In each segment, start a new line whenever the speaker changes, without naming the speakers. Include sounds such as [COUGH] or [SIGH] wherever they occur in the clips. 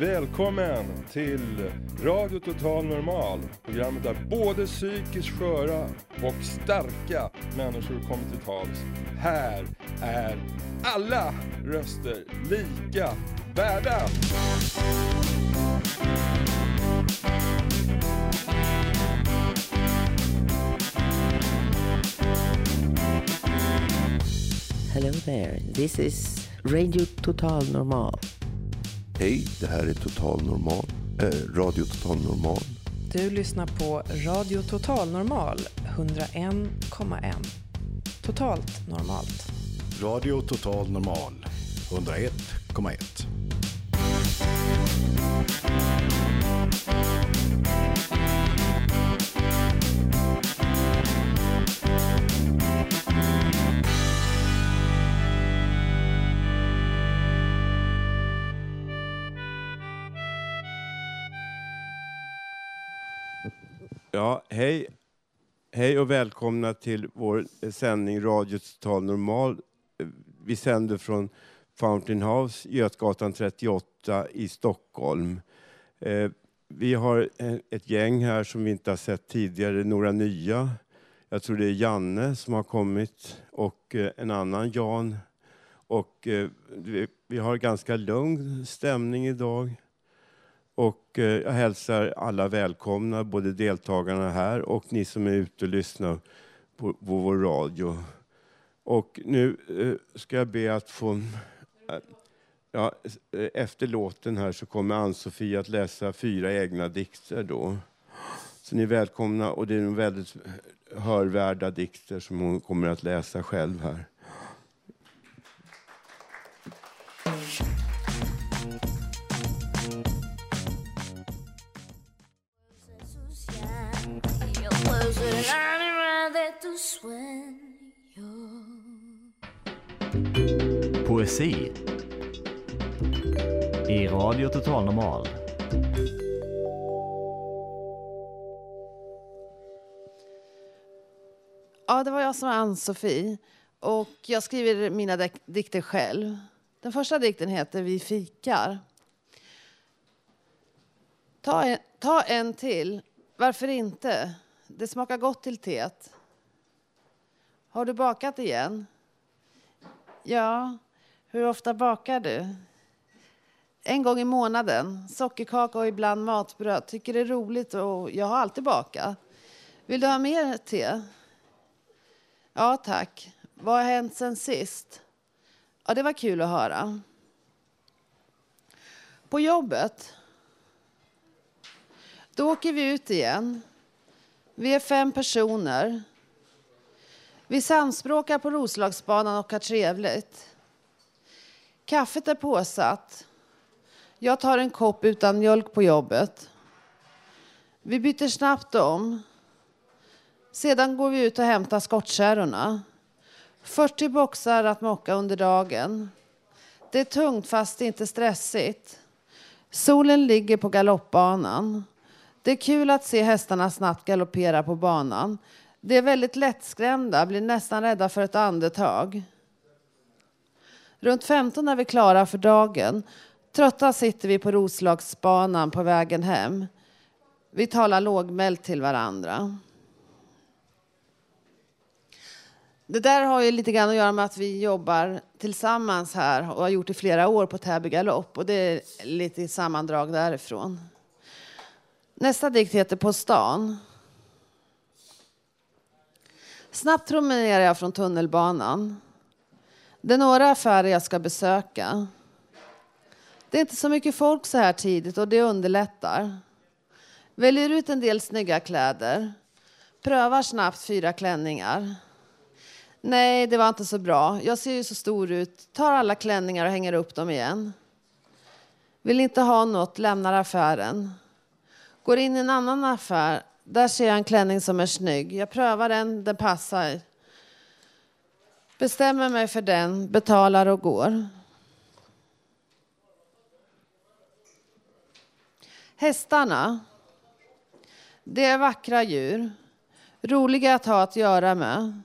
Välkommen till Radio Total Normal. Programmet där både psykiskt sköra och starka människor kommer till tals. Här är alla röster lika värda.
Hello there. This is Radio Total Normal.
Hej, det här är Total Normal, eh, Radio Total Normal.
Du lyssnar på Radio Total Normal 101,1. Totalt normalt.
Radio Total Normal 101,1.
Ja, hej. Hej och välkomna till vår eh, sändning Radio Total Normal. Eh, vi sänder från Fountain House, Götgatan 38 i Stockholm. Eh, vi har ett gäng här som vi inte har sett tidigare, några nya. Jag tror det är Janne som har kommit och en annan Jan. Och vi- vi har ganska lugn stämning idag. Och eh, jag hälsar alla välkomna, både deltagarna här och ni som är ute och lyssnar på, på vår radio. Och nu eh, ska jag be att få... Ja, eh, efter låten här så kommer Ann-Sofie att läsa fyra egna dikter då. Så ni är välkomna och det är en väldigt hörvärda dikter som hon kommer att läsa själv här.
Poesi i Radio Total Normal.
Ja, det var jag som var Ann-Sofie. Och jag skriver mina dik- dikter själv. Den första dikten heter Vi fikar. Ta en, ta en till. Varför inte? Det smakar gott till teet. Har du bakat igen? Ja. Hur ofta bakar du? En gång i månaden. Sockerkaka och ibland matbröd. Tycker det är roligt och jag har alltid bakat. Vill du ha mer te? Ja, tack. Vad har hänt sen sist? Ja, det var kul att höra. På jobbet. Då åker vi ut igen. Vi är fem personer. Vi samspråkar på Roslagsbanan och har trevligt. Kaffet är påsatt. Jag tar en kopp utan mjölk på jobbet. Vi byter snabbt om. Sedan går vi ut och hämtar skottkärrorna. 40 boxar att mocka under dagen. Det är tungt fast inte stressigt. Solen ligger på galoppbanan. Det är kul att se hästarna snabbt galoppera på banan. De är väldigt lättskrämda, blir nästan rädda för ett andetag. Runt 15 är vi klara för dagen. Trötta sitter vi på Roslagsbanan på vägen hem. Vi talar lågmält till varandra. Det där har ju lite grann att göra med att vi jobbar tillsammans här och har gjort i flera år på Täby galopp och det är lite sammandrag därifrån. Nästa dikt heter På stan. Snabbt promenerar jag från tunnelbanan. Det är några affärer jag ska besöka. Det är inte så mycket folk så här tidigt och det underlättar. Väljer ut en del snygga kläder. Prövar snabbt fyra klänningar. Nej, det var inte så bra. Jag ser ju så stor ut. Tar alla klänningar och hänger upp dem igen. Vill inte ha något, lämnar affären. Går in i en annan affär. Där ser jag en klänning som är snygg. Jag prövar den, den passar. Bestämmer mig för den, betalar och går. Hästarna. Det är vackra djur. Roliga att ha att göra med.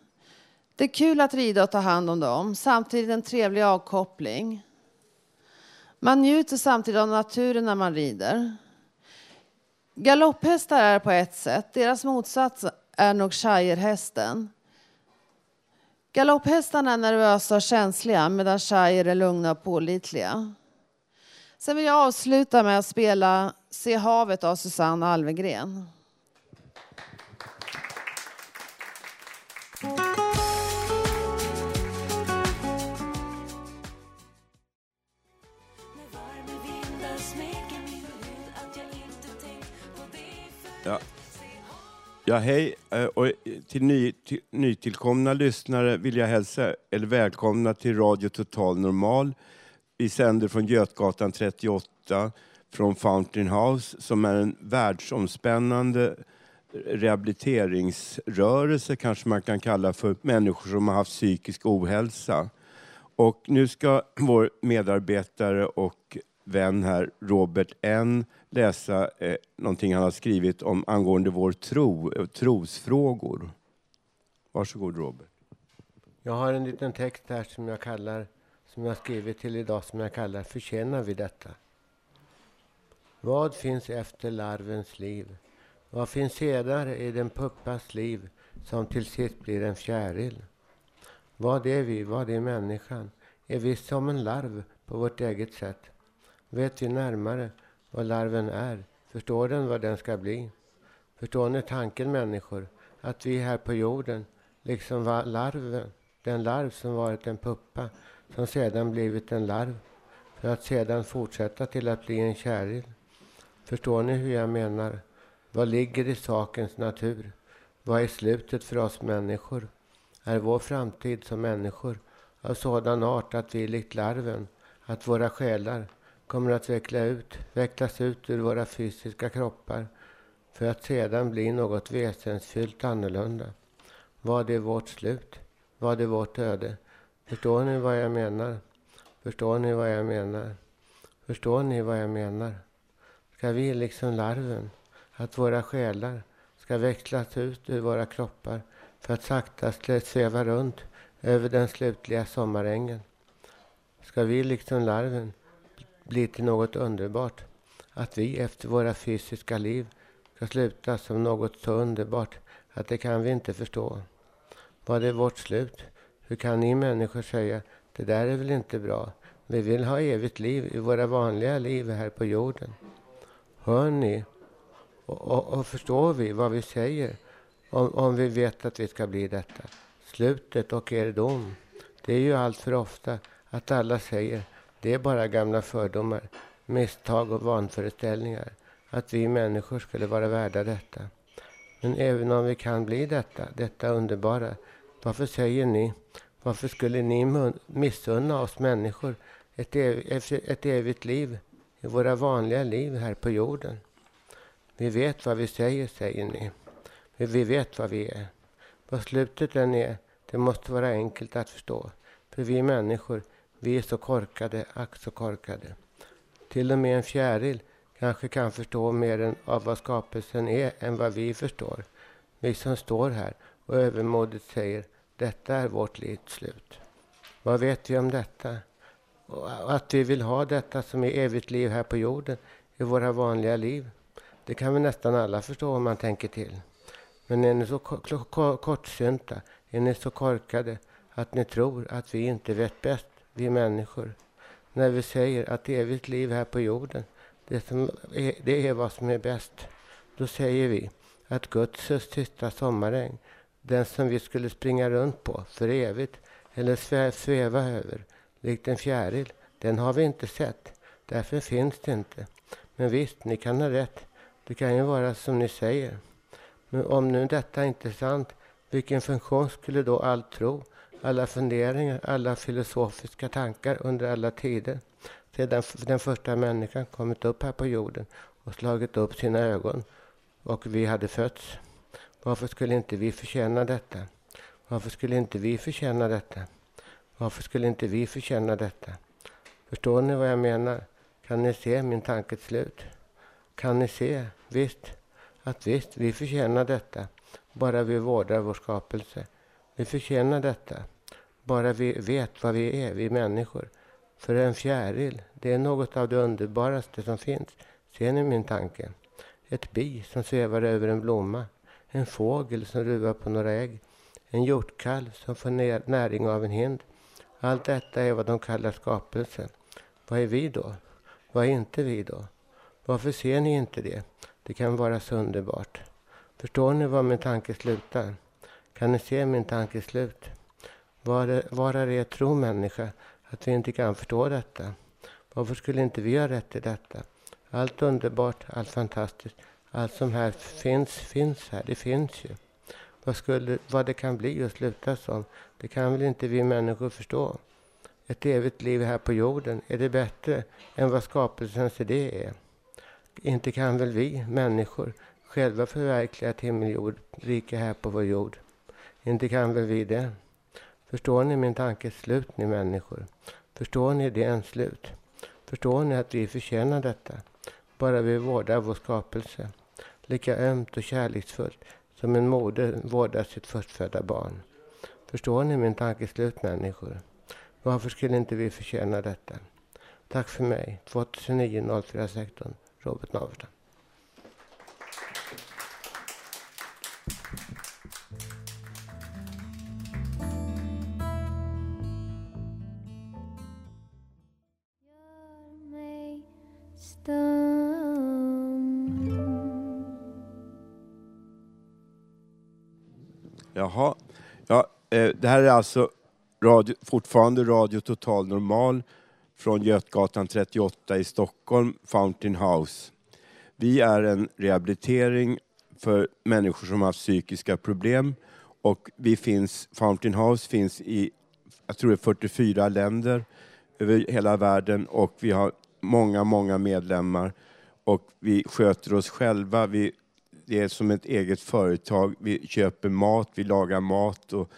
Det är kul att rida och ta hand om dem, samtidigt en trevlig avkoppling. Man njuter samtidigt av naturen när man rider. Galopphästar är på ett sätt, deras motsats är nog shirehästen. Galopphästarna är nervösa och känsliga medan shire är lugna och pålitliga. Sen vill jag avsluta med att spela Se havet av Susanne Alvegren.
Ja, hej. Eh, och till, ny, till nytillkomna lyssnare vill jag hälsa eller välkomna till Radio Total Normal. Vi sänder från Götgatan 38 från Fountain House som är en världsomspännande rehabiliteringsrörelse kanske man kan kalla för människor som har haft psykisk ohälsa. Och nu ska vår medarbetare och vän här, Robert N, läsa eh, någonting han har skrivit om angående vår tro, eh, trosfrågor. Varsågod Robert.
Jag har en liten text här som jag kallar, som jag skrivit till idag, som jag kallar Förtjänar vi detta? Vad finns efter larvens liv? Vad finns senare i den puppas liv som till sist blir en fjäril? Vad är vi? Vad är människan? Är vi som en larv på vårt eget sätt? Vet vi närmare vad larven är? Förstår den vad den ska bli? Förstår ni tanken människor? Att vi här på jorden, liksom var larven, den larv som varit en puppa, som sedan blivit en larv, för att sedan fortsätta till att bli en käril. Förstår ni hur jag menar? Vad ligger i sakens natur? Vad är slutet för oss människor? Är vår framtid som människor av sådan art att vi likt larven, att våra själar kommer att veckla ut, vecklas ut ur våra fysiska kroppar för att sedan bli något väsensfyllt annorlunda? Vad är vårt slut? Vad är vårt öde? Förstår ni vad jag menar? Förstår ni vad jag menar? Förstår ni vad jag menar? Ska vi liksom larven, att våra själar ska växlas ut ur våra kroppar för att sakta sväva runt över den slutliga sommarängen? Ska vi liksom larven blir till något underbart? Att vi efter våra fysiska liv ska sluta som något så underbart att det kan vi inte förstå. Vad är vårt slut? Hur kan ni människor säga det där är väl inte bra? Vi vill ha evigt liv i våra vanliga liv här på jorden. Hör ni? Och, och, och förstår vi vad vi säger om, om vi vet att vi ska bli detta? Slutet och er dom. Det är ju allt för ofta att alla säger det är bara gamla fördomar, misstag och vanföreställningar att vi människor skulle vara värda detta. Men även om vi kan bli detta, detta underbara, varför säger ni, varför skulle ni missunna oss människor ett, ev ett evigt liv i våra vanliga liv här på jorden? Vi vet vad vi säger, säger ni. Vi vet vad vi är. Vad slutet än är, det måste vara enkelt att förstå. För vi människor, vi är så korkade, ack så korkade. Till och med en fjäril kanske kan förstå mer än av vad skapelsen är än vad vi förstår. Vi som står här och övermodigt säger detta är vårt livs slut. Vad vet vi om detta? Och att vi vill ha detta som är evigt liv här på jorden i våra vanliga liv. Det kan väl nästan alla förstå om man tänker till. Men är ni så kortsynta, är ni så korkade att ni tror att vi inte vet bäst, vi människor? När vi säger att evigt liv här på jorden, det, som är, det är vad som är bäst. Då säger vi att Guds sista sommaräng, den som vi skulle springa runt på för evigt eller sväva över, likt en fjäril, den har vi inte sett. Därför finns det inte. Men visst, ni kan ha rätt. Det kan ju vara som ni säger. Men om nu detta inte är sant, vilken funktion skulle då all tro, alla funderingar, alla filosofiska tankar under alla tider, sedan den första människan kommit upp här på jorden och slagit upp sina ögon och vi hade fötts? Varför skulle inte vi förtjäna detta? Varför skulle inte vi förtjäna detta? Varför skulle inte vi förtjäna detta? Förstår ni vad jag menar? Kan ni se min tankes slut? Kan ni se, visst, att visst, vi förtjänar detta, bara vi vårdar vår skapelse. Vi förtjänar detta, bara vi vet vad vi är, vi människor. För en fjäril, det är något av det underbaraste som finns. Ser ni min tanke? Ett bi som svävar över en blomma. En fågel som ruvar på några ägg. En hjortkalv som får näring av en hind. Allt detta är vad de kallar skapelse. Vad är vi då? Vad är inte vi då? Varför ser ni inte det? Det kan vara så underbart. Förstår ni var min tanke slutar? Kan ni se min tankes slut? Var är, var är er tro människa att vi inte kan förstå detta? Varför skulle inte vi ha rätt till detta? Allt underbart, allt fantastiskt, allt som här finns, finns här. Det finns ju. Vad, skulle, vad det kan bli och sluta som, det kan väl inte vi människor förstå. Ett evigt liv här på jorden, är det bättre än vad skapelsens idé är? Inte kan väl vi människor själva förverkliga ett himmeljordrike här på vår jord? Inte kan väl vi det? Förstår ni min tankes slut, ni människor? Förstår ni idéns slut? Förstår ni att vi förtjänar detta? Bara vi vårdar vår skapelse. Lika ömt och kärleksfullt som en moder vårdar sitt förstfödda barn. Förstår ni min tankes slut, människor? Varför skulle inte vi förtjäna detta? Tack för mig. 2009 04 16 Robert Naverstam.
Jaha. Ja, eh, det här är alltså radio, fortfarande Radio Total Normal från Götgatan 38 i Stockholm, Fountain House. Vi är en rehabilitering för människor som har haft psykiska problem och vi finns, Fountain House finns i jag tror det är 44 länder över hela världen och vi har många, många medlemmar och vi sköter oss själva. Vi, det är som ett eget företag. Vi köper mat, vi lagar mat och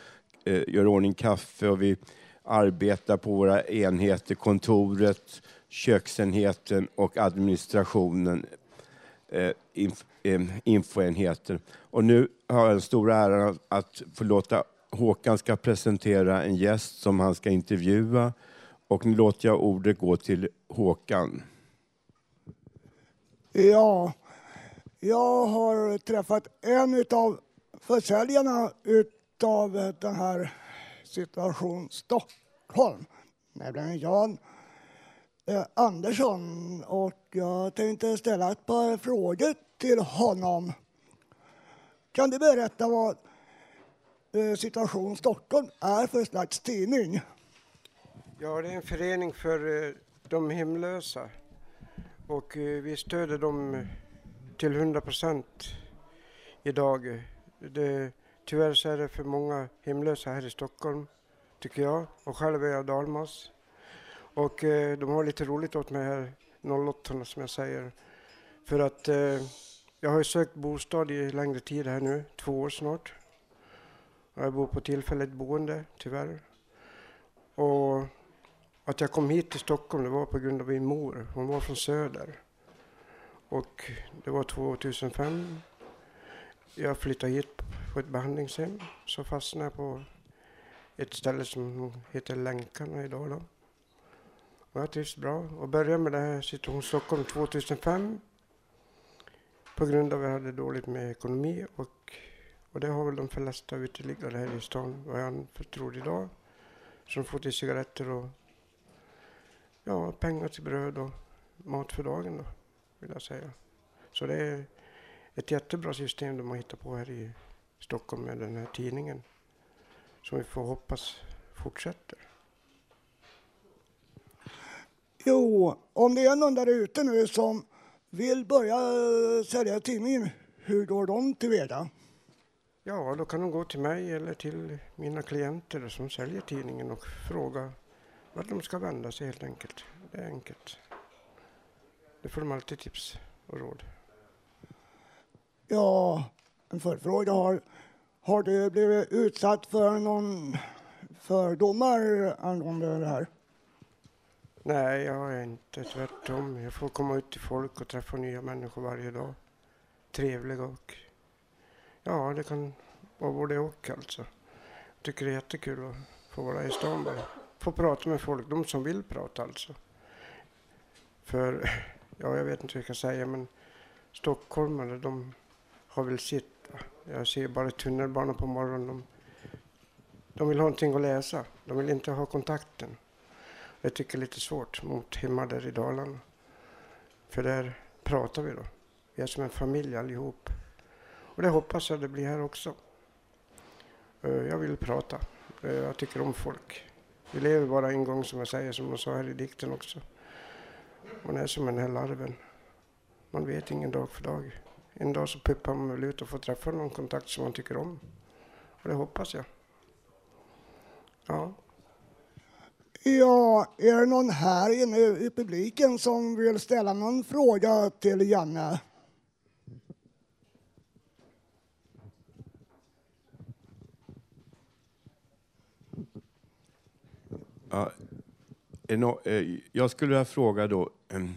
eh, gör ordning kaffe och vi arbetar på våra enheter, kontoret, köksenheten och administrationen, eh, inf, eh, infoenheten. Och nu har jag den stora äran att få låta Håkan ska presentera en gäst som han ska intervjua och nu låter jag ordet gå till Håkan.
Ja, jag har träffat en av försäljarna av den här situation Stockholm, nämligen Jan eh, Andersson. Och jag tänkte ställa ett par frågor till honom. Kan du berätta vad eh, Situation Stockholm är för slags tidning?
Ja, det är en förening för eh, de hemlösa. Och eh, vi stöder dem till 100 procent idag. Det, tyvärr så är det för många hemlösa här i Stockholm, tycker jag. Och själv är jag dalmas. Och eh, de har lite roligt åt mig här, 08 som jag säger. För att eh, jag har ju sökt bostad i längre tid här nu, två år snart. Jag bor på tillfälligt boende, tyvärr. Och att jag kom hit till Stockholm det var på grund av min mor. Hon var från Söder. Och det var 2005. Jag flyttade hit på ett behandlingshem. Så fastnade jag på ett ställe som heter Länkarna i Dalarna. Och jag trivs bra. Och började med det här Situation Stockholm 2005. På grund av att jag hade dåligt med ekonomi. Och, och det har väl de flesta uteliggare här i stan, vad jag tror idag. Som får till cigaretter och ja, pengar till bröd och mat för dagen då, vill jag säga. Så det är ett jättebra system de har hittat på här i Stockholm med den här tidningen. Som vi får hoppas fortsätter.
Jo, om det är någon där ute nu som vill börja eh, sälja tidningen, hur går de tillväga?
Ja, då kan de gå till mig eller till mina klienter som säljer tidningen och fråga vart de ska vända sig helt enkelt. Det är enkelt. Det får de alltid tips och råd.
Ja, en följdfråga. Har, har du blivit utsatt för någon fördomar angående det här?
Nej, jag är inte tvärtom. Jag får komma ut till folk och träffa nya människor varje dag. Trevliga och... Ja, det kan vara både och alltså. Jag tycker det är jättekul att få vara i stan bara få prata med folk, de som vill prata alltså. För, [LAUGHS] ja jag vet inte hur jag ska säga, men stockholmare de har väl sitt. Va? Jag ser bara tunnelbanan på morgonen. De, de vill ha någonting att läsa. De vill inte ha kontakten. Jag tycker det är lite svårt mot hemma där i Dalarna. För där pratar vi då. Vi är som en familj allihop. Och det hoppas jag det blir här också. Eh, jag vill prata. Eh, jag tycker om folk. Vi lever bara en gång som jag säger, som de sa här i dikten också. Man är som den här larven. Man vet ingen dag för dag. En dag så puppar man väl ut och får träffa någon kontakt som man tycker om. Och det hoppas jag. Ja.
Ja, är det någon här inne i publiken som vill ställa någon fråga till Janne?
Ja, eh, jag skulle vilja fråga då ehm,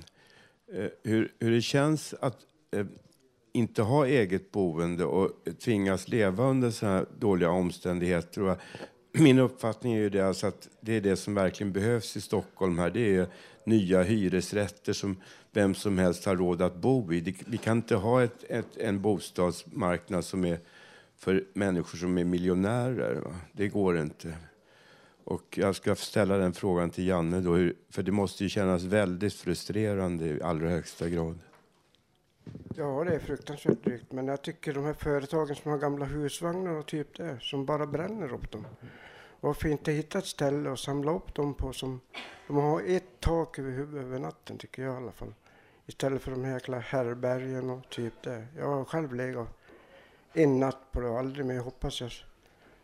eh, hur, hur det känns att eh, inte ha eget boende och tvingas leva under så här dåliga omständigheter. [CLEARS THROAT] Min uppfattning är ju det alltså att det är det som verkligen behövs i Stockholm. här. Det är nya hyresrätter som vem som helst har råd att bo i. Vi kan inte ha ett, ett, en bostadsmarknad som är för människor som är miljonärer. Va? Det går inte. Och jag ska ställa den frågan till Janne då, hur- för det måste ju kännas väldigt frustrerande i allra högsta grad.
Ja, det är fruktansvärt drygt. Men jag tycker de här företagen som har gamla husvagnar och typ det, som bara bränner upp dem. Varför inte hitta ett ställe och samla upp dem på som de har ett tak över huvudet över natten, tycker jag i alla fall. Istället för de här jäkla härbärgen och typ det. Jag har själv legat en natt på det och aldrig mer. hoppas jag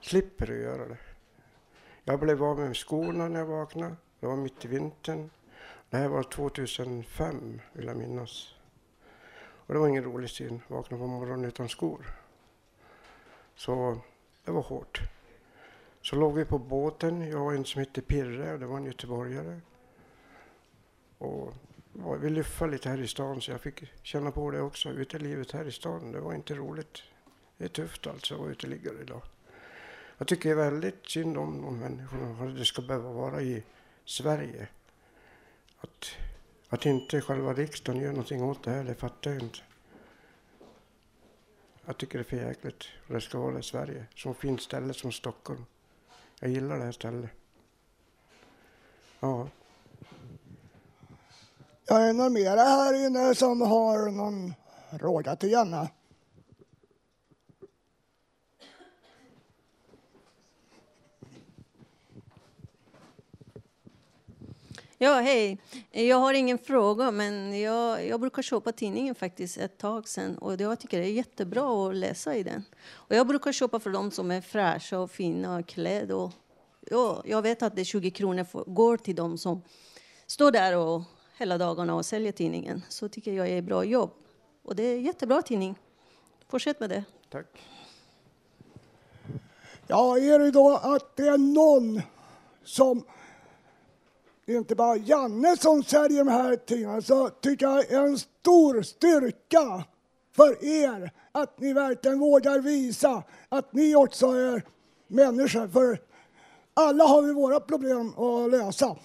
slipper att göra det. Jag blev av med skorna när jag vaknade. Det var mitt i vintern. Det här var 2005, vill jag minnas. Och det var ingen rolig syn, vakna på morgonen utan skor. Så det var hårt. Så låg vi på båten, jag och en som hette Pirre, och det var en göteborgare. Och vi luffade lite här i stan så jag fick känna på det också, utelivet här i stan. Det var inte roligt. Det är tufft alltså att vara uteliggare idag. Jag tycker väldigt synd om de människorna, att det ska behöva vara i Sverige. Att, att inte själva riksdagen gör någonting åt det här, det fattar jag inte. Jag tycker det är för jäkligt. Det ska vara i Sverige. Så fint ställe som Stockholm. Jag gillar det här stället. Ja.
Jag är någon mera här inne som har någon fråga till Janne.
Ja, hej. Jag har ingen fråga, men jag, jag brukar köpa tidningen faktiskt ett tag sedan och jag tycker det är jättebra att läsa i den. Och jag brukar köpa för de som är fräscha och fina och klädda. Och, ja, jag vet att det är 20 kronor för, går till de som står där och hela dagarna och säljer tidningen. Så tycker jag är bra jobb. Och det är jättebra tidning. Fortsätt med det.
Tack.
Ja, är det då att det är någon som det är inte bara Janne som säljer de här tidningarna så tycker jag är en stor styrka för er att ni verkligen vågar visa att ni också är människor. För alla har vi våra problem att lösa.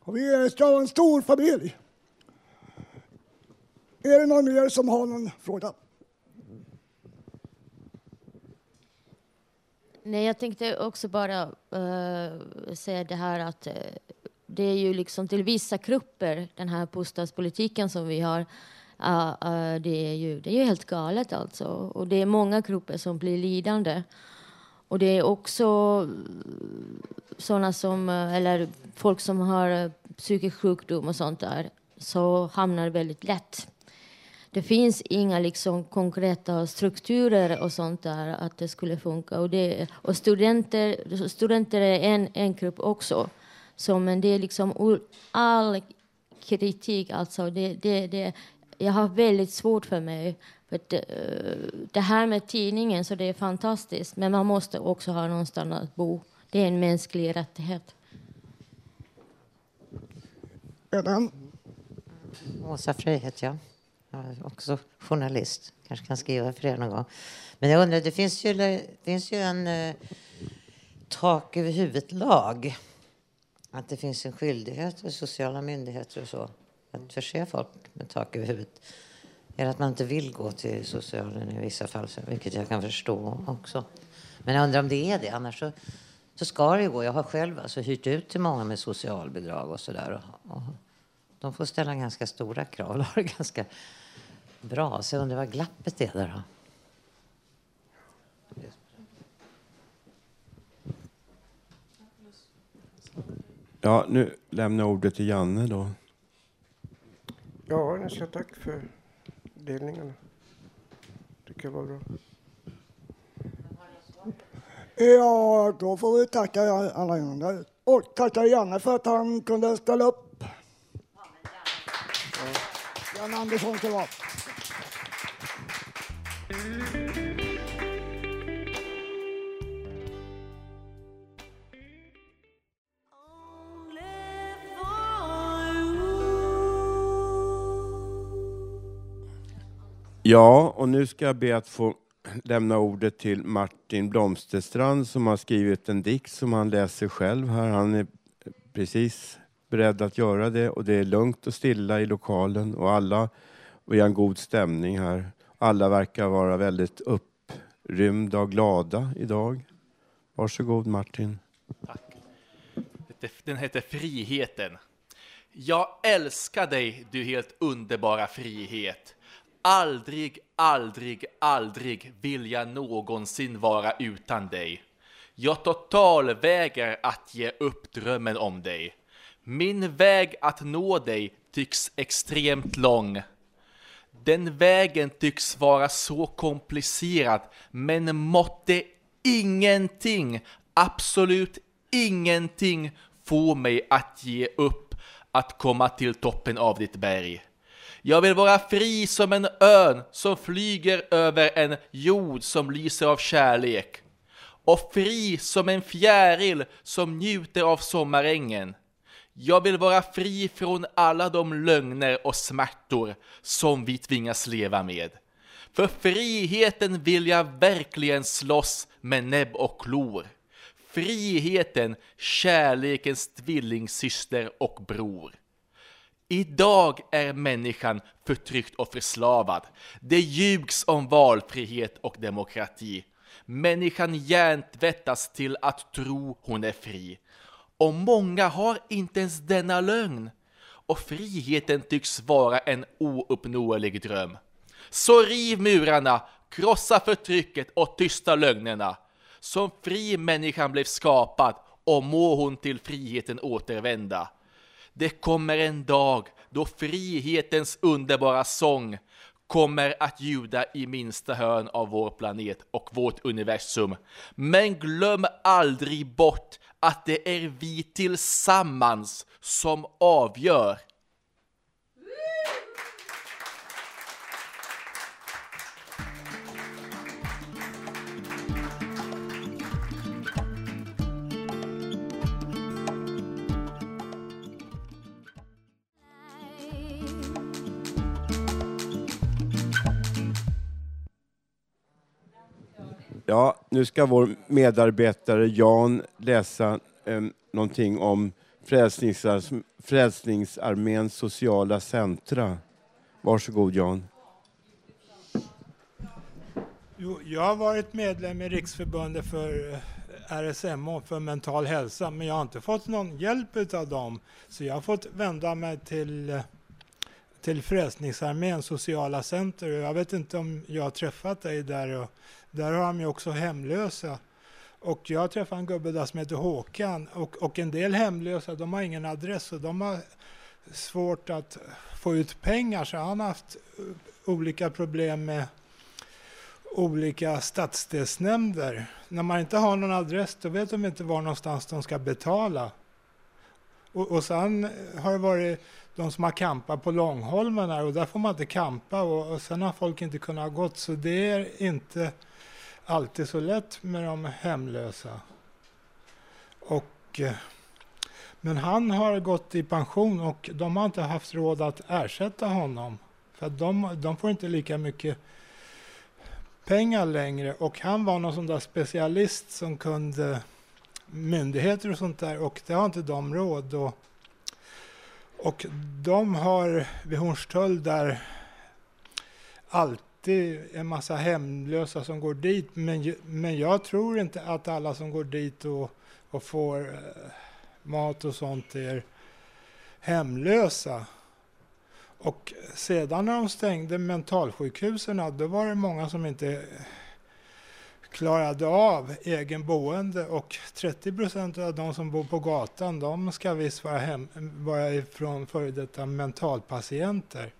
Och vi ska vara en stor familj. Är det någon mer som har någon fråga?
Nej, jag tänkte också bara uh, säga det här att uh, det är ju liksom till vissa grupper, den här bostadspolitiken som vi har, uh, uh, det, är ju, det är ju helt galet alltså. Och det är många grupper som blir lidande. Och det är också sådana som, eller folk som har psykisk sjukdom och sånt där, så hamnar väldigt lätt det finns inga liksom konkreta strukturer och sånt där att det skulle funka. Och, det, och studenter, studenter är en, en grupp också. Så, men det är liksom ur all kritik, alltså det, det, det, jag har väldigt svårt för mig. För att, eh, det här med tidningen, så det är fantastiskt. Men man måste också ha någonstans att bo. Det är en mänsklig rättighet.
Åsa Frey heter jag. Jag är också journalist. Kanske kan skriva för er någon gång. Men jag undrar, det finns ju, det finns ju en eh, tak över huvudet-lag att det finns en skyldighet för sociala myndigheter och så att förse folk med tak över huvudet. Eller att man inte vill gå till socialen i vissa fall, vilket jag kan förstå också. Men jag undrar om det är det, annars så, så ska det ju gå. Jag har själv alltså hyrt ut till många med socialbidrag och sådär. Och, och de får ställa ganska stora krav och [LAUGHS] har det ganska bra. Så jag undrar vad glappet är där då.
Ja, nu lämnar jag ordet till Janne då.
Ja, jag ska tack för delningarna. Tycker jag var bra.
Ja, då får vi tacka alla andra. Och tacka Janne för att han kunde ställa upp. Jan Andersson ska vara.
Ja, och nu ska jag be att få lämna ordet till Martin Blomsterstrand som har skrivit en dikt som han läser själv här. Han är precis beredd att göra det och det är lugnt och stilla i lokalen och alla och en god stämning här. Alla verkar vara väldigt upprymda och glada idag. Varsågod Martin.
Tack. Den heter Friheten. Jag älskar dig, du helt underbara frihet. Aldrig, aldrig, aldrig vill jag någonsin vara utan dig. Jag totalvägrar att ge upp drömmen om dig. Min väg att nå dig tycks extremt lång. Den vägen tycks vara så komplicerad, men måtte ingenting, absolut ingenting få mig att ge upp att komma till toppen av ditt berg. Jag vill vara fri som en örn som flyger över en jord som lyser av kärlek. Och fri som en fjäril som njuter av sommarängen. Jag vill vara fri från alla de lögner och smärtor som vi tvingas leva med. För friheten vill jag verkligen slåss med näbb och klor. Friheten, kärlekens tvillingsyster och bror. Idag är människan förtryckt och förslavad. Det ljugs om valfrihet och demokrati. Människan hjärntvättas till att tro hon är fri. Och många har inte ens denna lögn. Och friheten tycks vara en ouppnåelig dröm. Så riv murarna, krossa förtrycket och tysta lögnerna. Som fri människan blev skapad och må hon till friheten återvända. Det kommer en dag då frihetens underbara sång kommer att ljuda i minsta hörn av vår planet och vårt universum. Men glöm aldrig bort att det är vi tillsammans som avgör.
Ja, nu ska vår medarbetare Jan läsa eh, någonting om Frälsningsar Frälsningsarméns sociala centra. Varsågod Jan.
Jo, jag har varit medlem i Riksförbundet för eh, RSMH, för mental hälsa, men jag har inte fått någon hjälp av dem. Så jag har fått vända mig till, eh, till Frälsningsarméns sociala center. Jag vet inte om jag har träffat dig där. Och där har de ju också hemlösa. Och jag träffade en gubbe där som heter Håkan och, och en del hemlösa de har ingen adress och de har svårt att få ut pengar så han har haft eh, olika problem med olika stadsdelsnämnder. När man inte har någon adress då vet de inte var någonstans de ska betala. Och, och sen eh, har det varit de som har kampat på Långholmen här och där får man inte kampa och, och sen har folk inte kunnat gått så det är inte alltid så lätt med de hemlösa. Och, eh, men han har gått i pension och de har inte haft råd att ersätta honom. För de, de får inte lika mycket pengar längre och han var någon sån där specialist som kunde myndigheter och sånt där och det har inte de råd. Och, och de har vid Hornstull där alltid en massa hemlösa som går dit. Men, men jag tror inte att alla som går dit och, och får eh, mat och sånt är hemlösa. Och sedan när de stängde mentalsjukhusen, då var det många som inte klarade av egen boende och 30 procent av de som bor på gatan, de ska visst vara, hem, vara ifrån före detta mentalpatienter.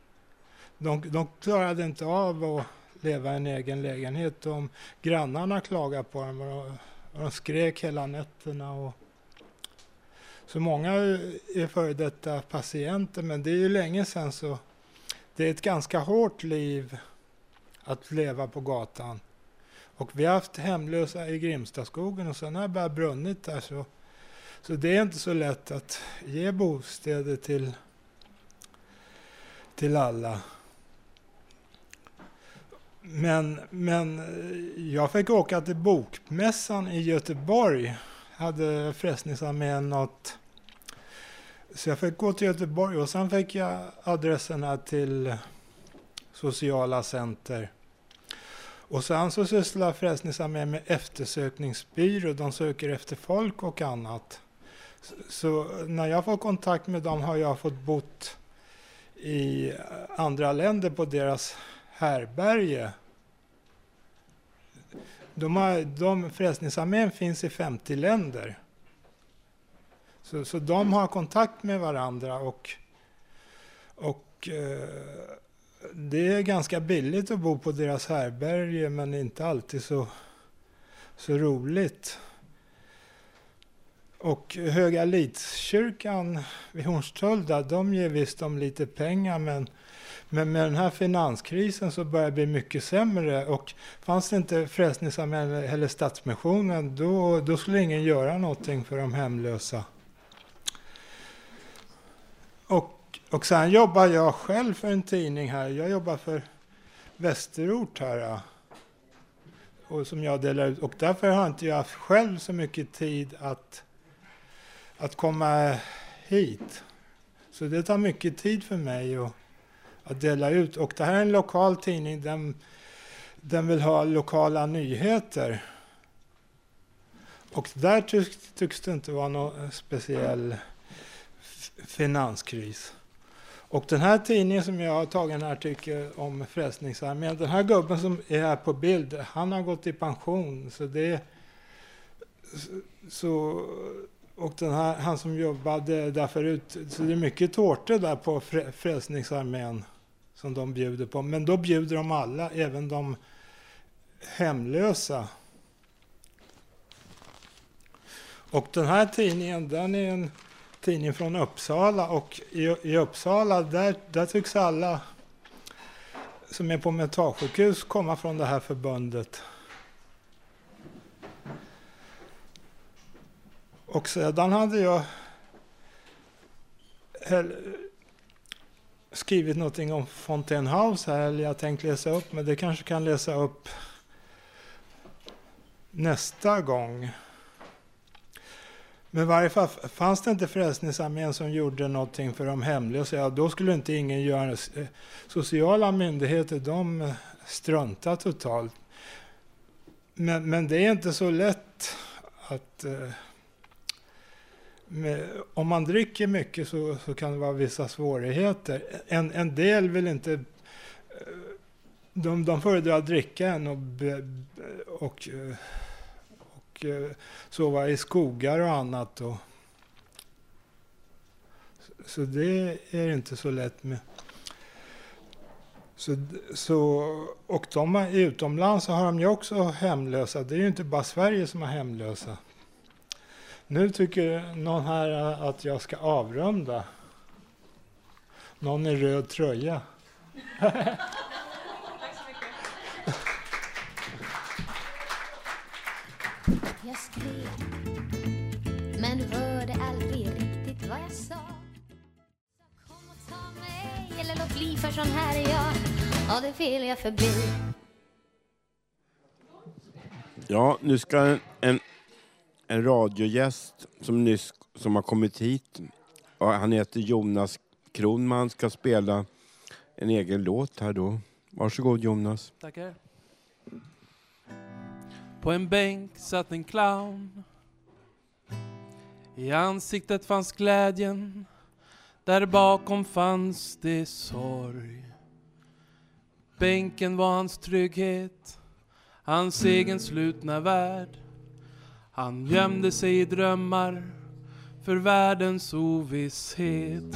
De, de klarade inte av att leva i en egen lägenhet. De, grannarna klagade på dem och, och de skrek hela nätterna. Och, så många är före detta patienter, men det är ju länge sedan så det är ett ganska hårt liv att leva på gatan. Och vi har haft hemlösa i Grimstaskogen och sen har det börjat brunnit där så, så det är inte så lätt att ge bostäder till, till alla. Men, men eh, jag fick åka till Bokmässan i Göteborg. Hade Frälsningsarmén något så jag fick gå till Göteborg och sen fick jag adresserna till sociala center. Och sen så sysslar Frälsningsarmén med eftersökningsbyrå. De söker efter folk och annat. Så när jag får kontakt med dem har jag fått bott i eh, andra länder på deras härberge. De har, de, Frälsningsarmén finns i 50 länder. Så, så de har kontakt med varandra och, och eh, det är ganska billigt att bo på deras härberge men inte alltid så, så roligt. Och Höga Lidskyrkan vid Hornstull, de ger visst dem lite pengar men, men med den här finanskrisen så börjar det bli mycket sämre och fanns det inte Frälsningsarmén eller Stadsmissionen då, då skulle ingen göra någonting för de hemlösa. Och, och sen jobbar jag själv för en tidning här. Jag jobbar för Västerort här. Och som jag delar ut. Och därför har inte jag haft själv så mycket tid att, att komma hit. Så det tar mycket tid för mig Och, att dela ut. Och det här är en lokal tidning. Den, den vill ha lokala nyheter. Och där tycks, tycks det inte vara någon speciell finanskris. Och den här tidningen som jag har tagit en artikel om Frälsningsarmén, den här gubben som är här på bild, han har gått i pension. Så det så, och den här, han som jobbade där förut, så det är mycket tårtor där på Frälsningsarmén som de bjuder på. Men då bjuder de alla, även de hemlösa. Och den här tidningen, den är en tidning från Uppsala och i, i Uppsala där, där tycks alla som är på mentalsjukhus komma från det här förbundet. Och sedan hade jag skrivit någonting om Fontaine House här, eller jag tänkte läsa upp, men det kanske kan läsa upp nästa gång. Men i varje fall, fanns det inte Frälsningsarmén som gjorde någonting för de hemlösa, ja, då skulle inte ingen göra det. Eh, sociala myndigheter, de struntar totalt. Men, men det är inte så lätt att... Eh, med, om man dricker mycket så, så kan det vara vissa svårigheter. En, en del vill inte... Eh, de, de föredrar att dricka än och, och, och eh, sova i skogar och annat. Och, så det är inte så lätt med. Så, så, och de utomlands så har de ju också hemlösa. Det är ju inte bara Sverige som har hemlösa. Nu tycker någon här att jag ska avrunda. Någon i röd tröja.
Jag skrev Men hörde aldrig riktigt vad jag sa Kom och ta mig eller låt bli för sån här är jag Ja, det vill jag förbi
Ja, nu ska en, en radiogäst som nyss som har kommit hit. Och han heter Jonas Kronman, ska spela en egen låt här då. Varsågod Jonas.
Tackar. På en bänk satt en clown. I ansiktet fanns glädjen. Där bakom fanns det sorg. Bänken var hans trygghet. Hans egen slutna värld. Han gömde sig i drömmar för världens ovisshet.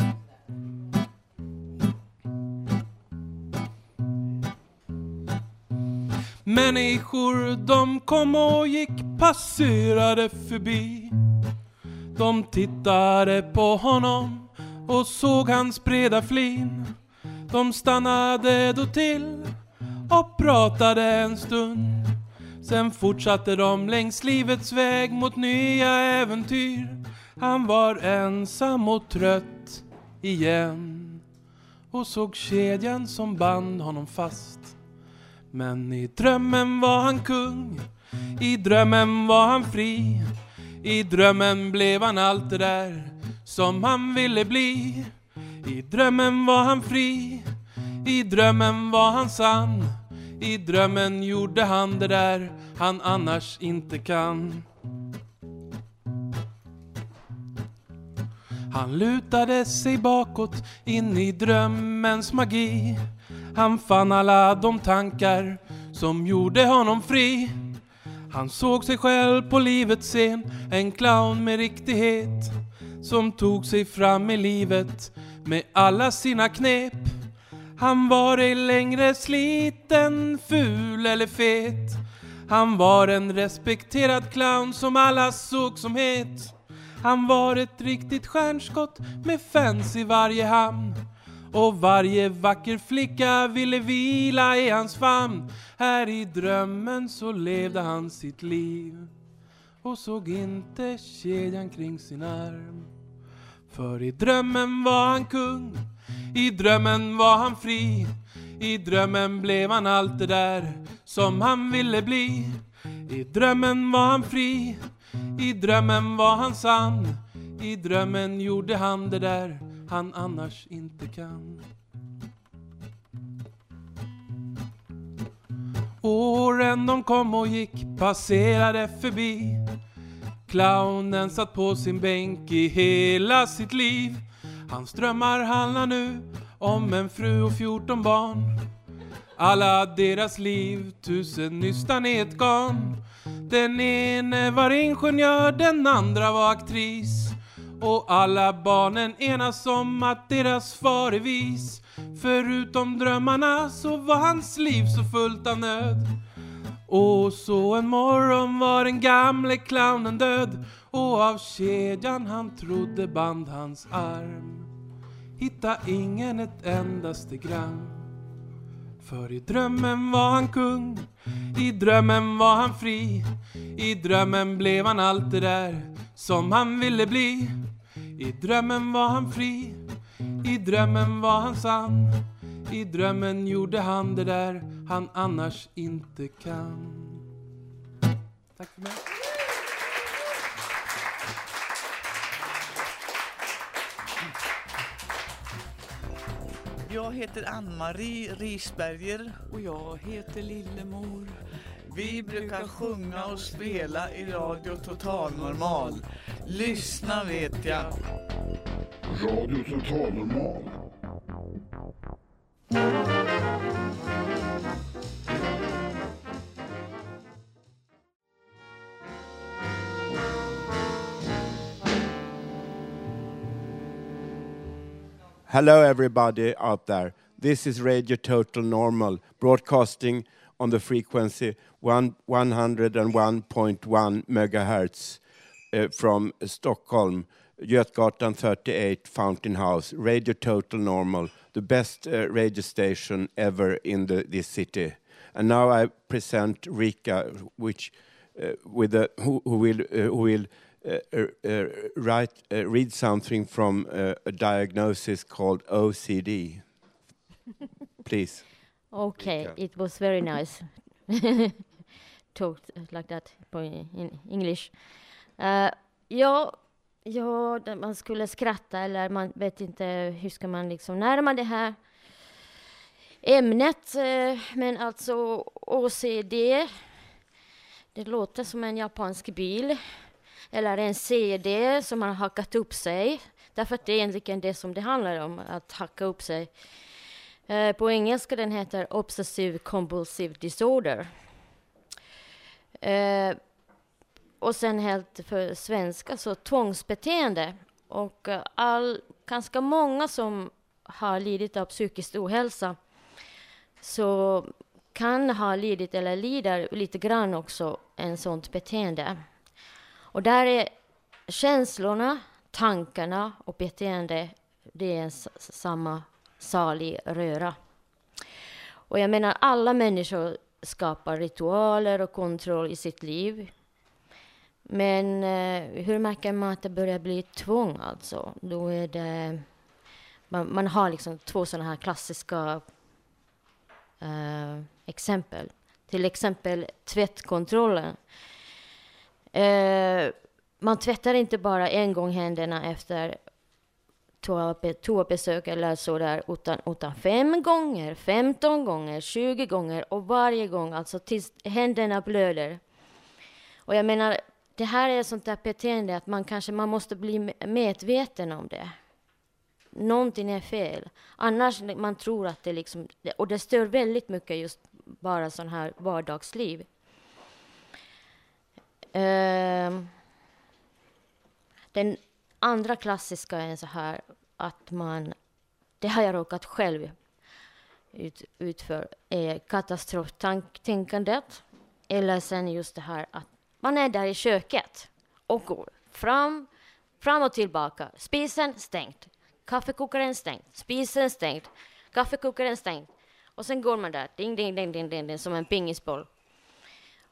Människor de kom och gick, passerade förbi. De tittade på honom och såg hans breda flin. De stannade då till och pratade en stund. Sen fortsatte de längs livets väg mot nya äventyr. Han var ensam och trött igen och såg kedjan som band honom fast. Men i drömmen var han kung, i drömmen var han fri. I drömmen blev han allt det där som han ville bli. I drömmen var han fri, i drömmen var han sann. I drömmen gjorde han det där han annars inte kan. Han lutade sig bakåt in i drömmens magi. Han fann alla de tankar som gjorde honom fri. Han såg sig själv på livets scen, en clown med riktighet som tog sig fram i livet med alla sina knep. Han var ej längre sliten, ful eller fet. Han var en respekterad clown som alla såg som het. Han var ett riktigt stjärnskott med fans i varje hamn. Och varje vacker flicka ville vila i hans famn. Här i drömmen så levde han sitt liv och såg inte kedjan kring sin arm. För i drömmen var han kung, i drömmen var han fri. I drömmen blev han allt det där som han ville bli. I drömmen var han fri, i drömmen var han sann. I drömmen gjorde han det där han annars inte kan. Åren de kom och gick, passerade förbi. Clownen satt på sin bänk i hela sitt liv. Hans drömmar handlar nu om en fru och fjorton barn. Alla deras liv, tusen nystan i ett garn. Den ene var ingenjör, den andra var aktris. Och alla barnen enas om att deras far är vis. Förutom drömmarna så var hans liv så fullt av nöd. Och så en morgon var den gamle clownen död och av kedjan han trodde band hans arm hitta ingen ett endaste gram. För i drömmen var han kung, i drömmen var han fri. I drömmen blev han allt det där som han ville bli. I drömmen var han fri, i drömmen var han sann. I drömmen gjorde han det där han annars inte kan. Tack för mig.
Jag heter Ann-Marie Risberger.
Och jag heter Lillemor.
Vi brukar sjunga och spela i Radio Total Normal. Lyssna vet jag.
Radio Total Normal.
Hello, everybody out there. This is Radio Total Normal, broadcasting on the frequency one, 101.1 megahertz uh, from Stockholm, Götgatan 38, Fountain House. Radio Total Normal, the best uh, radio station ever in the, this city. And now I present Rika, which uh, with a, who, who will uh, who will write uh, read something from uh, a diagnosis called OCD. Please.
Okay,
Rika.
it was very nice. [LAUGHS] Talked like that in English. Eh, ja, ja, man skulle skratta eller man vet inte hur ska man liksom närma det här ämnet. eh, Men alltså OCD, det låter som en japansk bil. Eller en CD som har hackat upp sig. Därför att det är egentligen det som det handlar om, att hacka upp sig. Eh, På engelska den heter Obsessive Compulsive Disorder. Eh, och sen helt för svenska så tvångsbeteende. Och eh, all, ganska många som har lidit av psykisk ohälsa så kan ha lidit eller lider lite grann också en sånt beteende. Och där är känslorna, tankarna och beteende, det är en samma salig röra. Och jag menar, alla människor skapar ritualer och kontroll i sitt liv. Men eh, hur märker man att det börjar bli tvång alltså? Då är det... Man, man har liksom två sådana här klassiska eh, exempel. Till exempel tvättkontrollen. Eh, man tvättar inte bara en gång händerna efter toabesök eller sådär, utan, utan fem gånger, 15 gånger, 20 gånger och varje gång, alltså tills händerna blöder. Och jag menar, det här är sånt där beteende att man kanske man måste bli medveten om det. Någonting är fel. Annars man tror att det liksom, och det stör väldigt mycket just bara sån här vardagsliv. Ehm, den andra klassiska är så här att man, det har jag råkat själv ut, ut för, är katastroftänkandet. Eller sen just det här att man är där i köket och går fram, fram och tillbaka. Spisen stängt, kaffekokaren stängt, spisen stängt, kaffekokaren stängt. Och sen går man där, ding, ding, ding, ding, ding, ding som en pingisboll.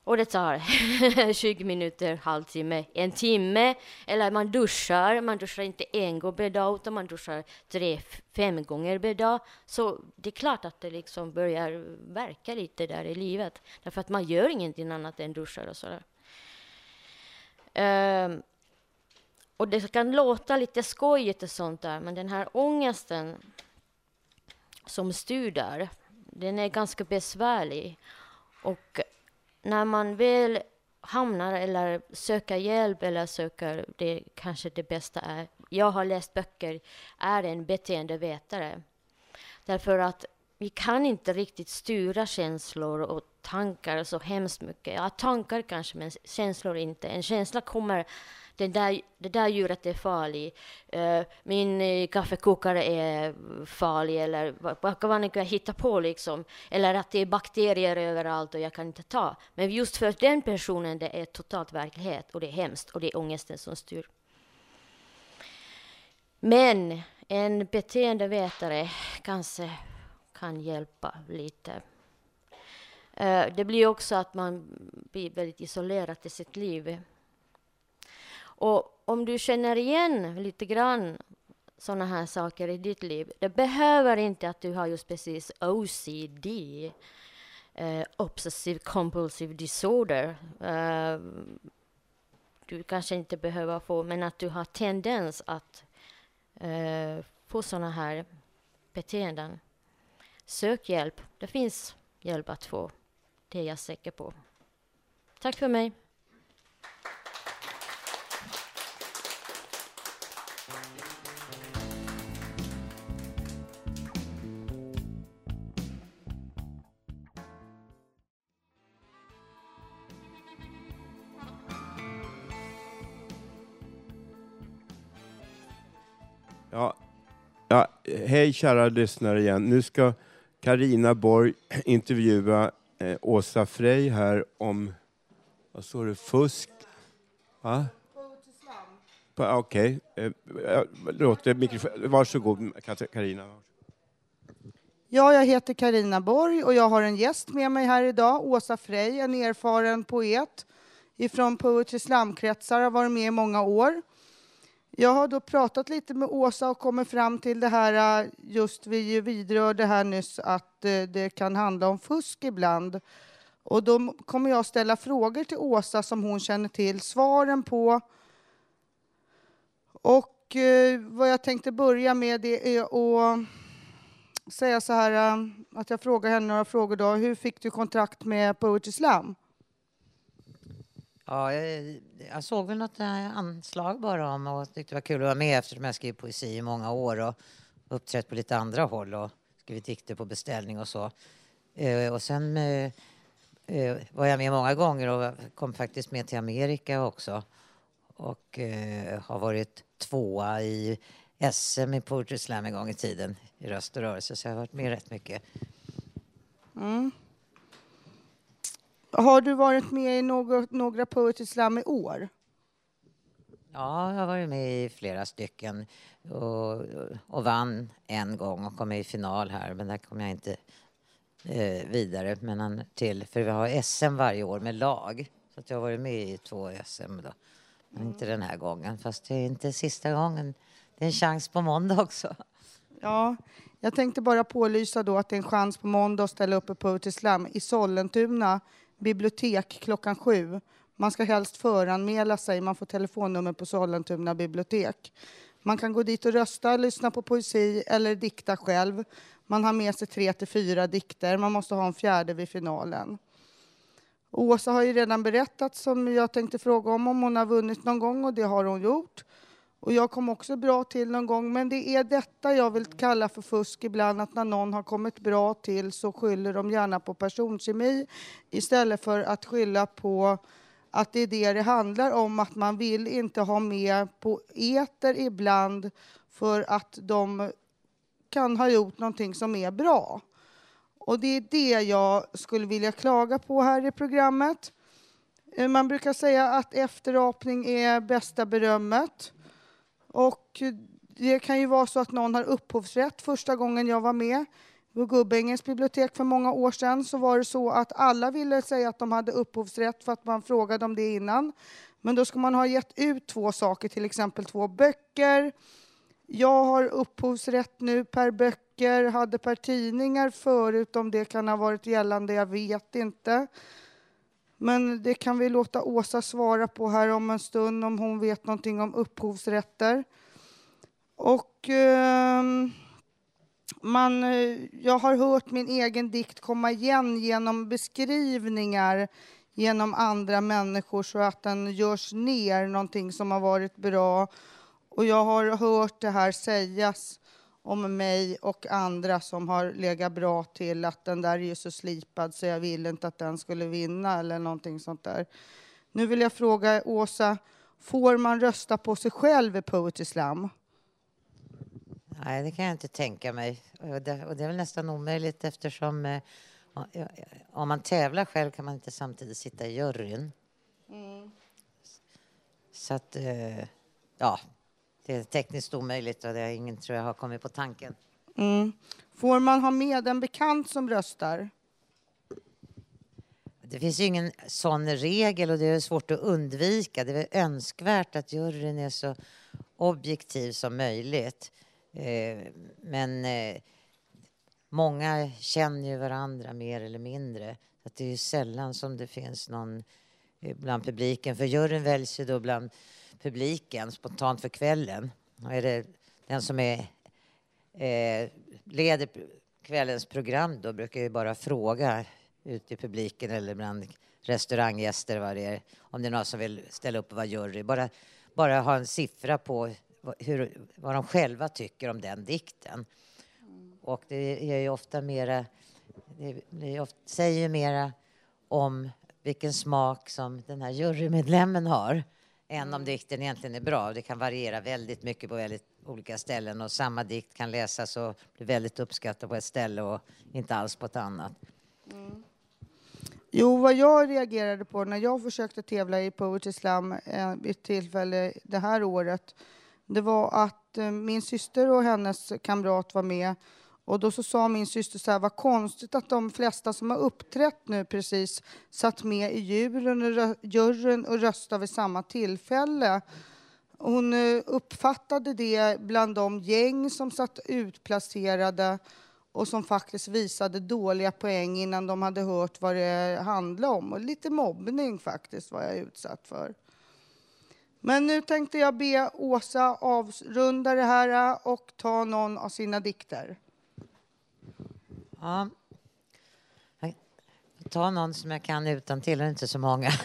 Och det tar [LAUGHS] 20 minuter, halvtimme, en timme. Eller man duschar. Man duschar inte en gång per dag, utan man duschar tre, fem gånger per dag. Så det är klart att det liksom börjar verka lite där i livet. Därför att man gör ingenting annat än duschar och sådär. Um, och det kan låta lite skojigt och sånt där, men den här ångesten som styr där, den är ganska besvärlig. Och när man väl hamnar eller söker hjälp eller söker det kanske det bästa är. Jag har läst böcker, är en beteendevetare. Därför att vi kan inte riktigt styra känslor och tankar så hemskt mycket. Ja, tankar kanske, men känslor inte. En känsla kommer, det där, det där djuret är farligt, eh, min eh, kaffekokare är farlig, eller vad, kan man kan hitta på liksom. Eller att det är bakterier överallt och jag kan inte ta. Men just för den personen, det är totalt verklighet och det är hemskt och det är ångesten som styr. Men en beteendevetare kanske kan hjälpa lite. Eh, det blir också att man blir väldigt isolerad i sitt liv. Och om du känner igen lite grann sådana här saker i ditt liv, det behöver inte att du har just precis OCD, eh, Obsessive Compulsive Disorder. Eh, du kanske inte behöver få, men att du har tendens att eh, få sådana här beteenden. Sök hjälp. Det finns hjälp att få. Det är jag säker på. Tack för mig.
Hej kära lyssnare igen. Nu ska Karina Borg intervjua eh, Åsa Frey här om, vad står det, fusk? Va? Pa- Okej, eh, låter. Eh, varsågod Karina.
Ja, jag heter Karina Borg och jag har en gäst med mig här idag, Åsa Frey, en erfaren poet ifrån Poetry Slam-kretsar, har varit med i många år. Jag har då pratat lite med Åsa och kommit fram till det här, äh, just vi vidrörde här nyss, att äh, det kan handla om fusk ibland. Och då kommer jag ställa frågor till Åsa som hon känner till svaren på Och äh, vad jag tänkte börja med det är att säga så här att jag frågar henne några frågor då. Hur fick du kontrakt med Poetry Slam?
Ja, jag, jag såg väl något eh, anslag bara om och tyckte det var kul att vara med eftersom jag skrivit poesi i många år och uppträtt på lite andra håll och skrivit dikter på beställning och så. Eh, och sen eh, var jag med många gånger och kom faktiskt med till Amerika också. Och har varit tvåa i SM i Poetry Slam en gång i tiden i röst och rörelse så jag har varit med rätt mycket.
Mm. Har du varit med i något, några Poetry Slam i år?
Ja, jag har varit med i flera stycken och, och vann en gång och kom i final här men där kom jag inte eh, vidare men till, för vi har SM varje år med lag så att jag har varit med i två SM då. Men inte den här gången fast det är inte sista gången. Det är en chans på måndag också.
Ja, jag tänkte bara pålysa då att det är en chans på måndag att ställa upp på Poetry Slam i Sollentuna bibliotek klockan sju. Man ska helst föranmäla sig. Man får telefonnummer på Sollentuna bibliotek. Man kan gå dit och rösta, lyssna på poesi eller dikta själv. Man har med sig tre till fyra dikter. Man måste ha en fjärde vid finalen. Åsa har ju redan berättat som jag tänkte fråga om, om hon har vunnit någon gång och det har hon gjort. Och jag kom också bra till någon gång, men det är detta jag vill kalla för fusk ibland, att när någon har kommit bra till så skyller de gärna på personkemi istället för att skylla på att det är det det handlar om, att man vill inte ha med poeter ibland för att de kan ha gjort någonting som är bra. Och det är det jag skulle vilja klaga på här i programmet. Eh, man brukar säga att efterapning är bästa berömmet. Och det kan ju vara så att någon har upphovsrätt. Första gången jag var med på Gubbängens bibliotek för många år sedan så var det så att alla ville säga att de hade upphovsrätt för att man frågade om det innan. Men då ska man ha gett ut två saker, till exempel två böcker. Jag har upphovsrätt nu per böcker, hade per tidningar förut, om det kan ha varit gällande, jag vet inte. Men det kan vi låta Åsa svara på här om en stund om hon vet någonting om upphovsrätter. Och eh, man, jag har hört min egen dikt komma igen genom beskrivningar genom andra människor så att den görs ner, någonting som har varit bra. Och jag har hört det här sägas om mig och andra som har legat bra till att den där är ju så slipad så jag ville inte att den skulle vinna eller någonting sånt där. Nu vill jag fråga Åsa, får man rösta på sig själv i Poetry Slam?
Nej, det kan jag inte tänka mig. Och det, och det är väl nästan omöjligt eftersom eh, om man tävlar själv kan man inte samtidigt sitta i juryn.
Mm.
Så att, eh, ja, det är tekniskt omöjligt och det är ingen tror jag har kommit på tanken.
Mm. Får man ha med en bekant som röstar?
Det finns ingen sån regel och det är svårt att undvika. Det är önskvärt att juryn är så objektiv som möjligt. Eh, men eh, många känner ju varandra mer eller mindre. Det är sällan som det finns någon eh, bland publiken. För juryn väljs ju då bland publiken spontant för kvällen. Är det den som är, eh, leder kvällens program då brukar ju bara fråga ute i publiken eller bland restauranggäster vad det är. Om det är någon som vill ställa upp och vara jury. Bara, bara ha en siffra på vad- hur, vad de själva tycker om den dikten. Och det är ju ofta mera, det, det är ofta, säger ju mera om vilken smak som den här jurymedlemmen har än om dikten egentligen är bra. Det kan variera väldigt mycket på väldigt olika ställen och samma dikt kan läsas och bli väldigt uppskattad på ett ställe och inte alls på ett annat.
Jo, vad jag reagerade på när jag försökte tävla i Poetry Slam eh, vid ett tillfälle det här året, det var att eh, min syster och hennes kamrat var med och då så sa min syster så här, vad konstigt att de flesta som har uppträtt nu precis satt med i juryn och, rö- juryn och röstade vid samma tillfälle. Hon eh, uppfattade det bland de gäng som satt utplacerade och som faktiskt visade dåliga poäng innan de hade hört vad det handlade om. Och lite mobbning faktiskt var jag utsatt för. Men nu tänkte jag be Åsa avrunda det här och ta någon av sina dikter.
Ja. Jag tar någon som jag kan utan till, det är inte så många. [LAUGHS]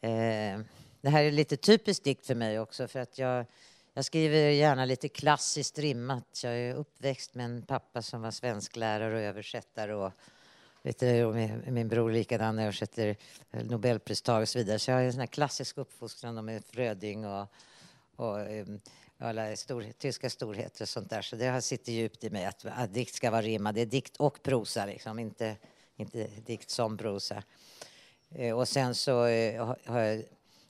Eh, det här är lite typiskt dikt för mig också för att jag, jag skriver gärna lite klassiskt rimmat. Jag är uppväxt med en pappa som var svensklärare och översättare och lite, och min, min bror likadan översätter nobelpristagare och så vidare. Så jag har en sån här klassisk uppfostran med Fröding och, och um, alla stor, tyska storheter och sånt där. Så det har sitter djupt i mig att, att dikt ska vara rimma. Det är dikt och prosa liksom, inte, inte dikt som prosa. Eh, och sen så eh, har jag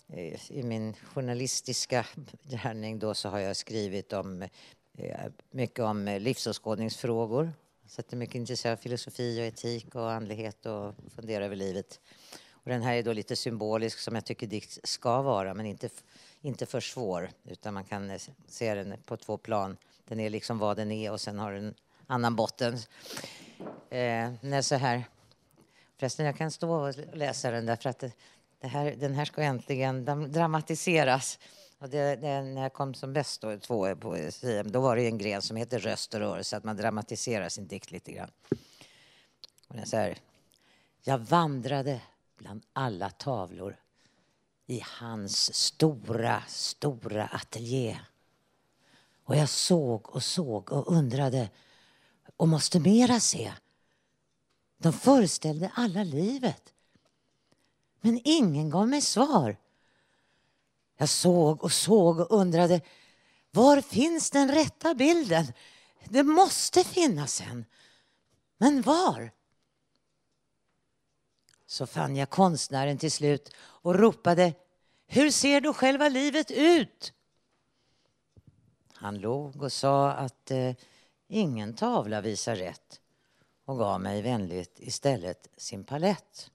eh, i min journalistiska gärning då så har jag skrivit om eh, mycket om eh, livsåskådningsfrågor. Så att det är mycket intresserad av filosofi och etik och andlighet och funderar över livet. Och den här är då lite symbolisk som jag tycker dikt ska vara men inte, inte för svår utan man kan eh, se den på två plan. Den är liksom vad den är och sen har den annan botten. Eh, när så här Förresten, jag kan stå och läsa den därför att det här, den här ska äntligen dramatiseras. Och det, det, när jag kom som bäst då, två på CM, då var det en gren som heter röst och rörelse, att man dramatiserar sin dikt lite grann. Och den är så här. Jag vandrade bland alla tavlor i hans stora, stora ateljé. Och jag såg och såg och undrade och måste mera se. De föreställde alla livet. Men ingen gav mig svar. Jag såg och såg och undrade var finns den rätta bilden? Det måste finnas en. Men var? Så fann jag konstnären till slut och ropade Hur ser då själva livet ut? Han log och sa att eh, ingen tavla visar rätt och gav mig vänligt istället sin palett.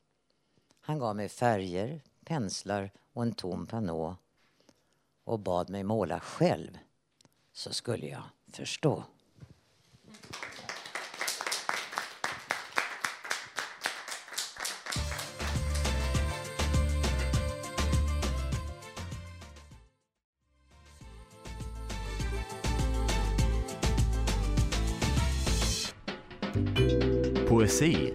Han gav mig färger, penslar och en tom panå och bad mig måla själv så skulle jag förstå.
Poesi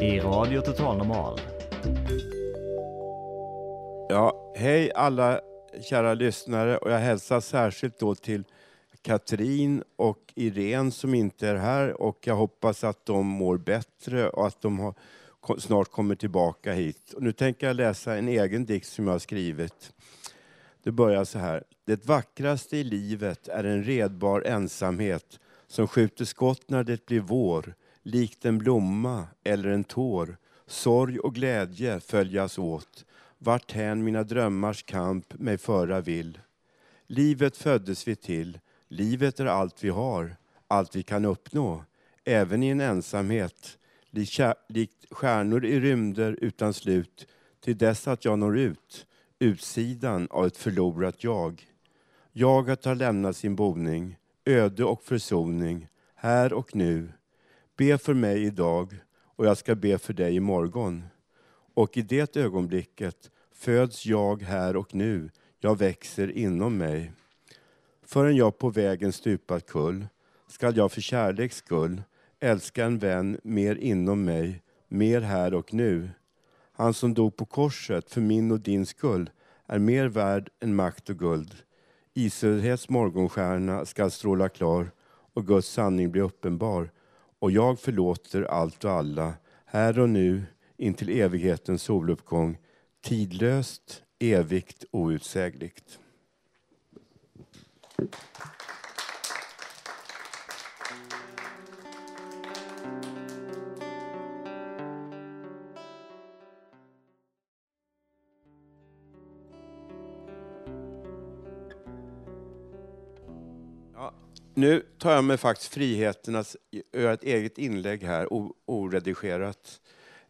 i Radio Total Normal.
Ja, hej alla kära lyssnare och jag hälsar särskilt då till Katrin och Irene som inte är här och jag hoppas att de mår bättre och att de har, snart kommer tillbaka hit. Och nu tänker jag läsa en egen dikt som jag har skrivit. Det börjar så här. Det vackraste i livet är en redbar ensamhet som skjuter skott när det blir vår, likt en blomma eller en tår. Sorg och glädje följas åt, varthän mina drömmars kamp mig föra vill. Livet föddes vi till, livet är allt vi har, allt vi kan uppnå, även i en ensamhet, likt stjärnor i rymder utan slut, till dess att jag når ut, utsidan av ett förlorat jag. Jaget har lämnat sin boning, öde och försoning, här och nu. Be för mig idag och jag ska be för dig imorgon. Och i det ögonblicket föds jag här och nu, jag växer inom mig. Förrän jag på vägen stupat kull skall jag för kärleks skull älska en vän mer inom mig, mer här och nu. Han som dog på korset för min och din skull är mer värd än makt och guld. Israels morgonstjärna skall stråla klar och Guds sanning bli uppenbar. Och jag förlåter allt och alla, här och nu, intill evighetens soluppgång, tidlöst, evigt, outsägligt. Nu tar jag mig faktiskt friheten att göra ett eget inlägg här, oredigerat.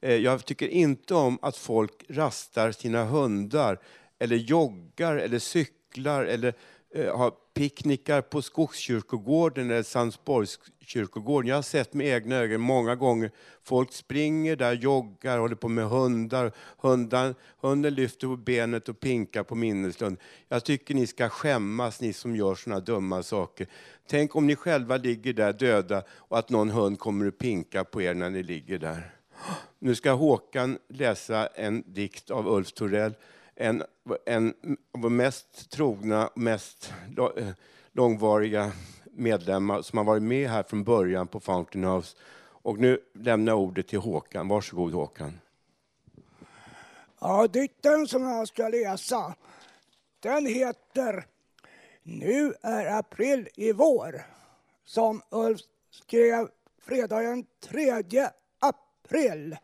Eh, jag tycker inte om att folk rastar sina hundar eller joggar eller cyklar eller eh, Eh, ha picknickar på Skogskyrkogården eller Sandsborgskyrkogården. Jag har sett med egna ögon många gånger. Folk springer där, joggar, håller på med hundar. Hundan, hunden lyfter på benet och pinkar på minneslund. Jag tycker ni ska skämmas, ni som gör såna dumma saker. Tänk om ni själva ligger där döda och att någon hund kommer och pinkar på er när ni ligger där. Nu ska Håkan läsa en dikt av Ulf Torell. En, en av våra mest trogna, mest eh, långvariga medlemmar som har varit med här från början på Fountain House. Och nu lämnar jag ordet till Håkan. Varsågod Håkan.
Ja, dikten som jag ska läsa, den heter Nu är april i vår, som Ulf skrev fredagen 3 april.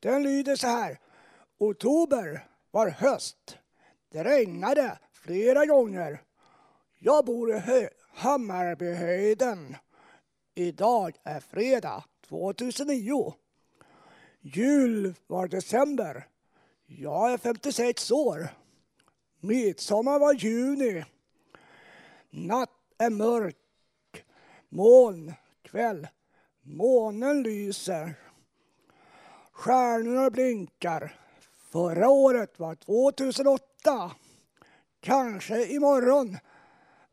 Den lyder så här. Oktober var höst. Det regnade flera gånger. Jag bor i Hö- Hammarbyhöjden. Idag är fredag 2009. Jul var december. Jag är 56 år. Midsommar var juni. Natt är mörk. Moln, kväll. Månen lyser. Stjärnorna blinkar. Förra året var 2008. Kanske imorgon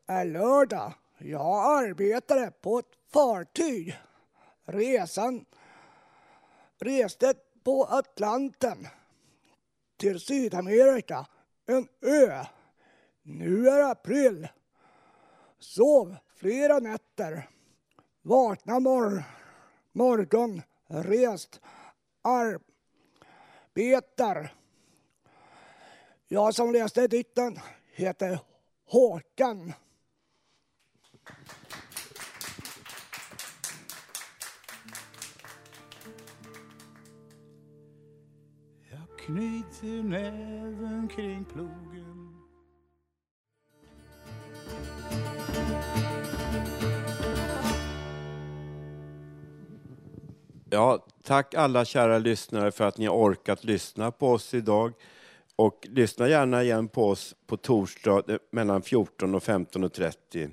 är lördag. Jag arbetade på ett fartyg. Resan reste på Atlanten till Sydamerika, en ö. Nu är april. Sov flera nätter. Vakna mor morgon, rest, arbetar. Jag som läste dikten heter Håkan.
Jag knyter näven kring plogen
Ja, tack alla kära lyssnare för att ni har orkat lyssna på oss idag. Och lyssna gärna igen på oss på torsdag eh, mellan 14 och 15.30.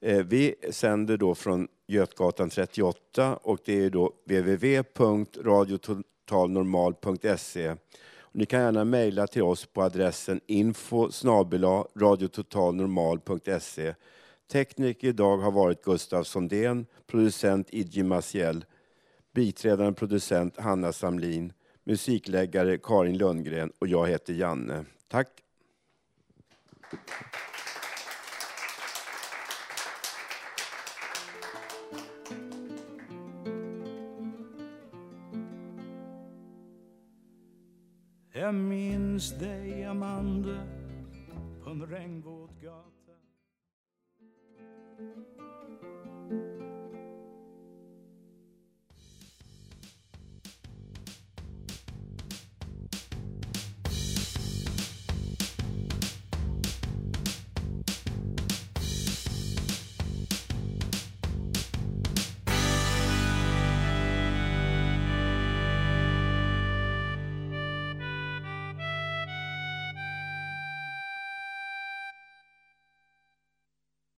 Eh, vi sänder då från Götgatan 38 och det är då www.radiototalnormal.se. Ni kan gärna mejla till oss på adressen info radiototalnormal.se. Tekniker idag har varit Gustav Sondén, producent Idje Maciel, biträdande producent Hanna Samlin, musikläggare Karin Lundgren och jag heter Janne. Tack!
Jag minns dig Amanda på en regnvåt gata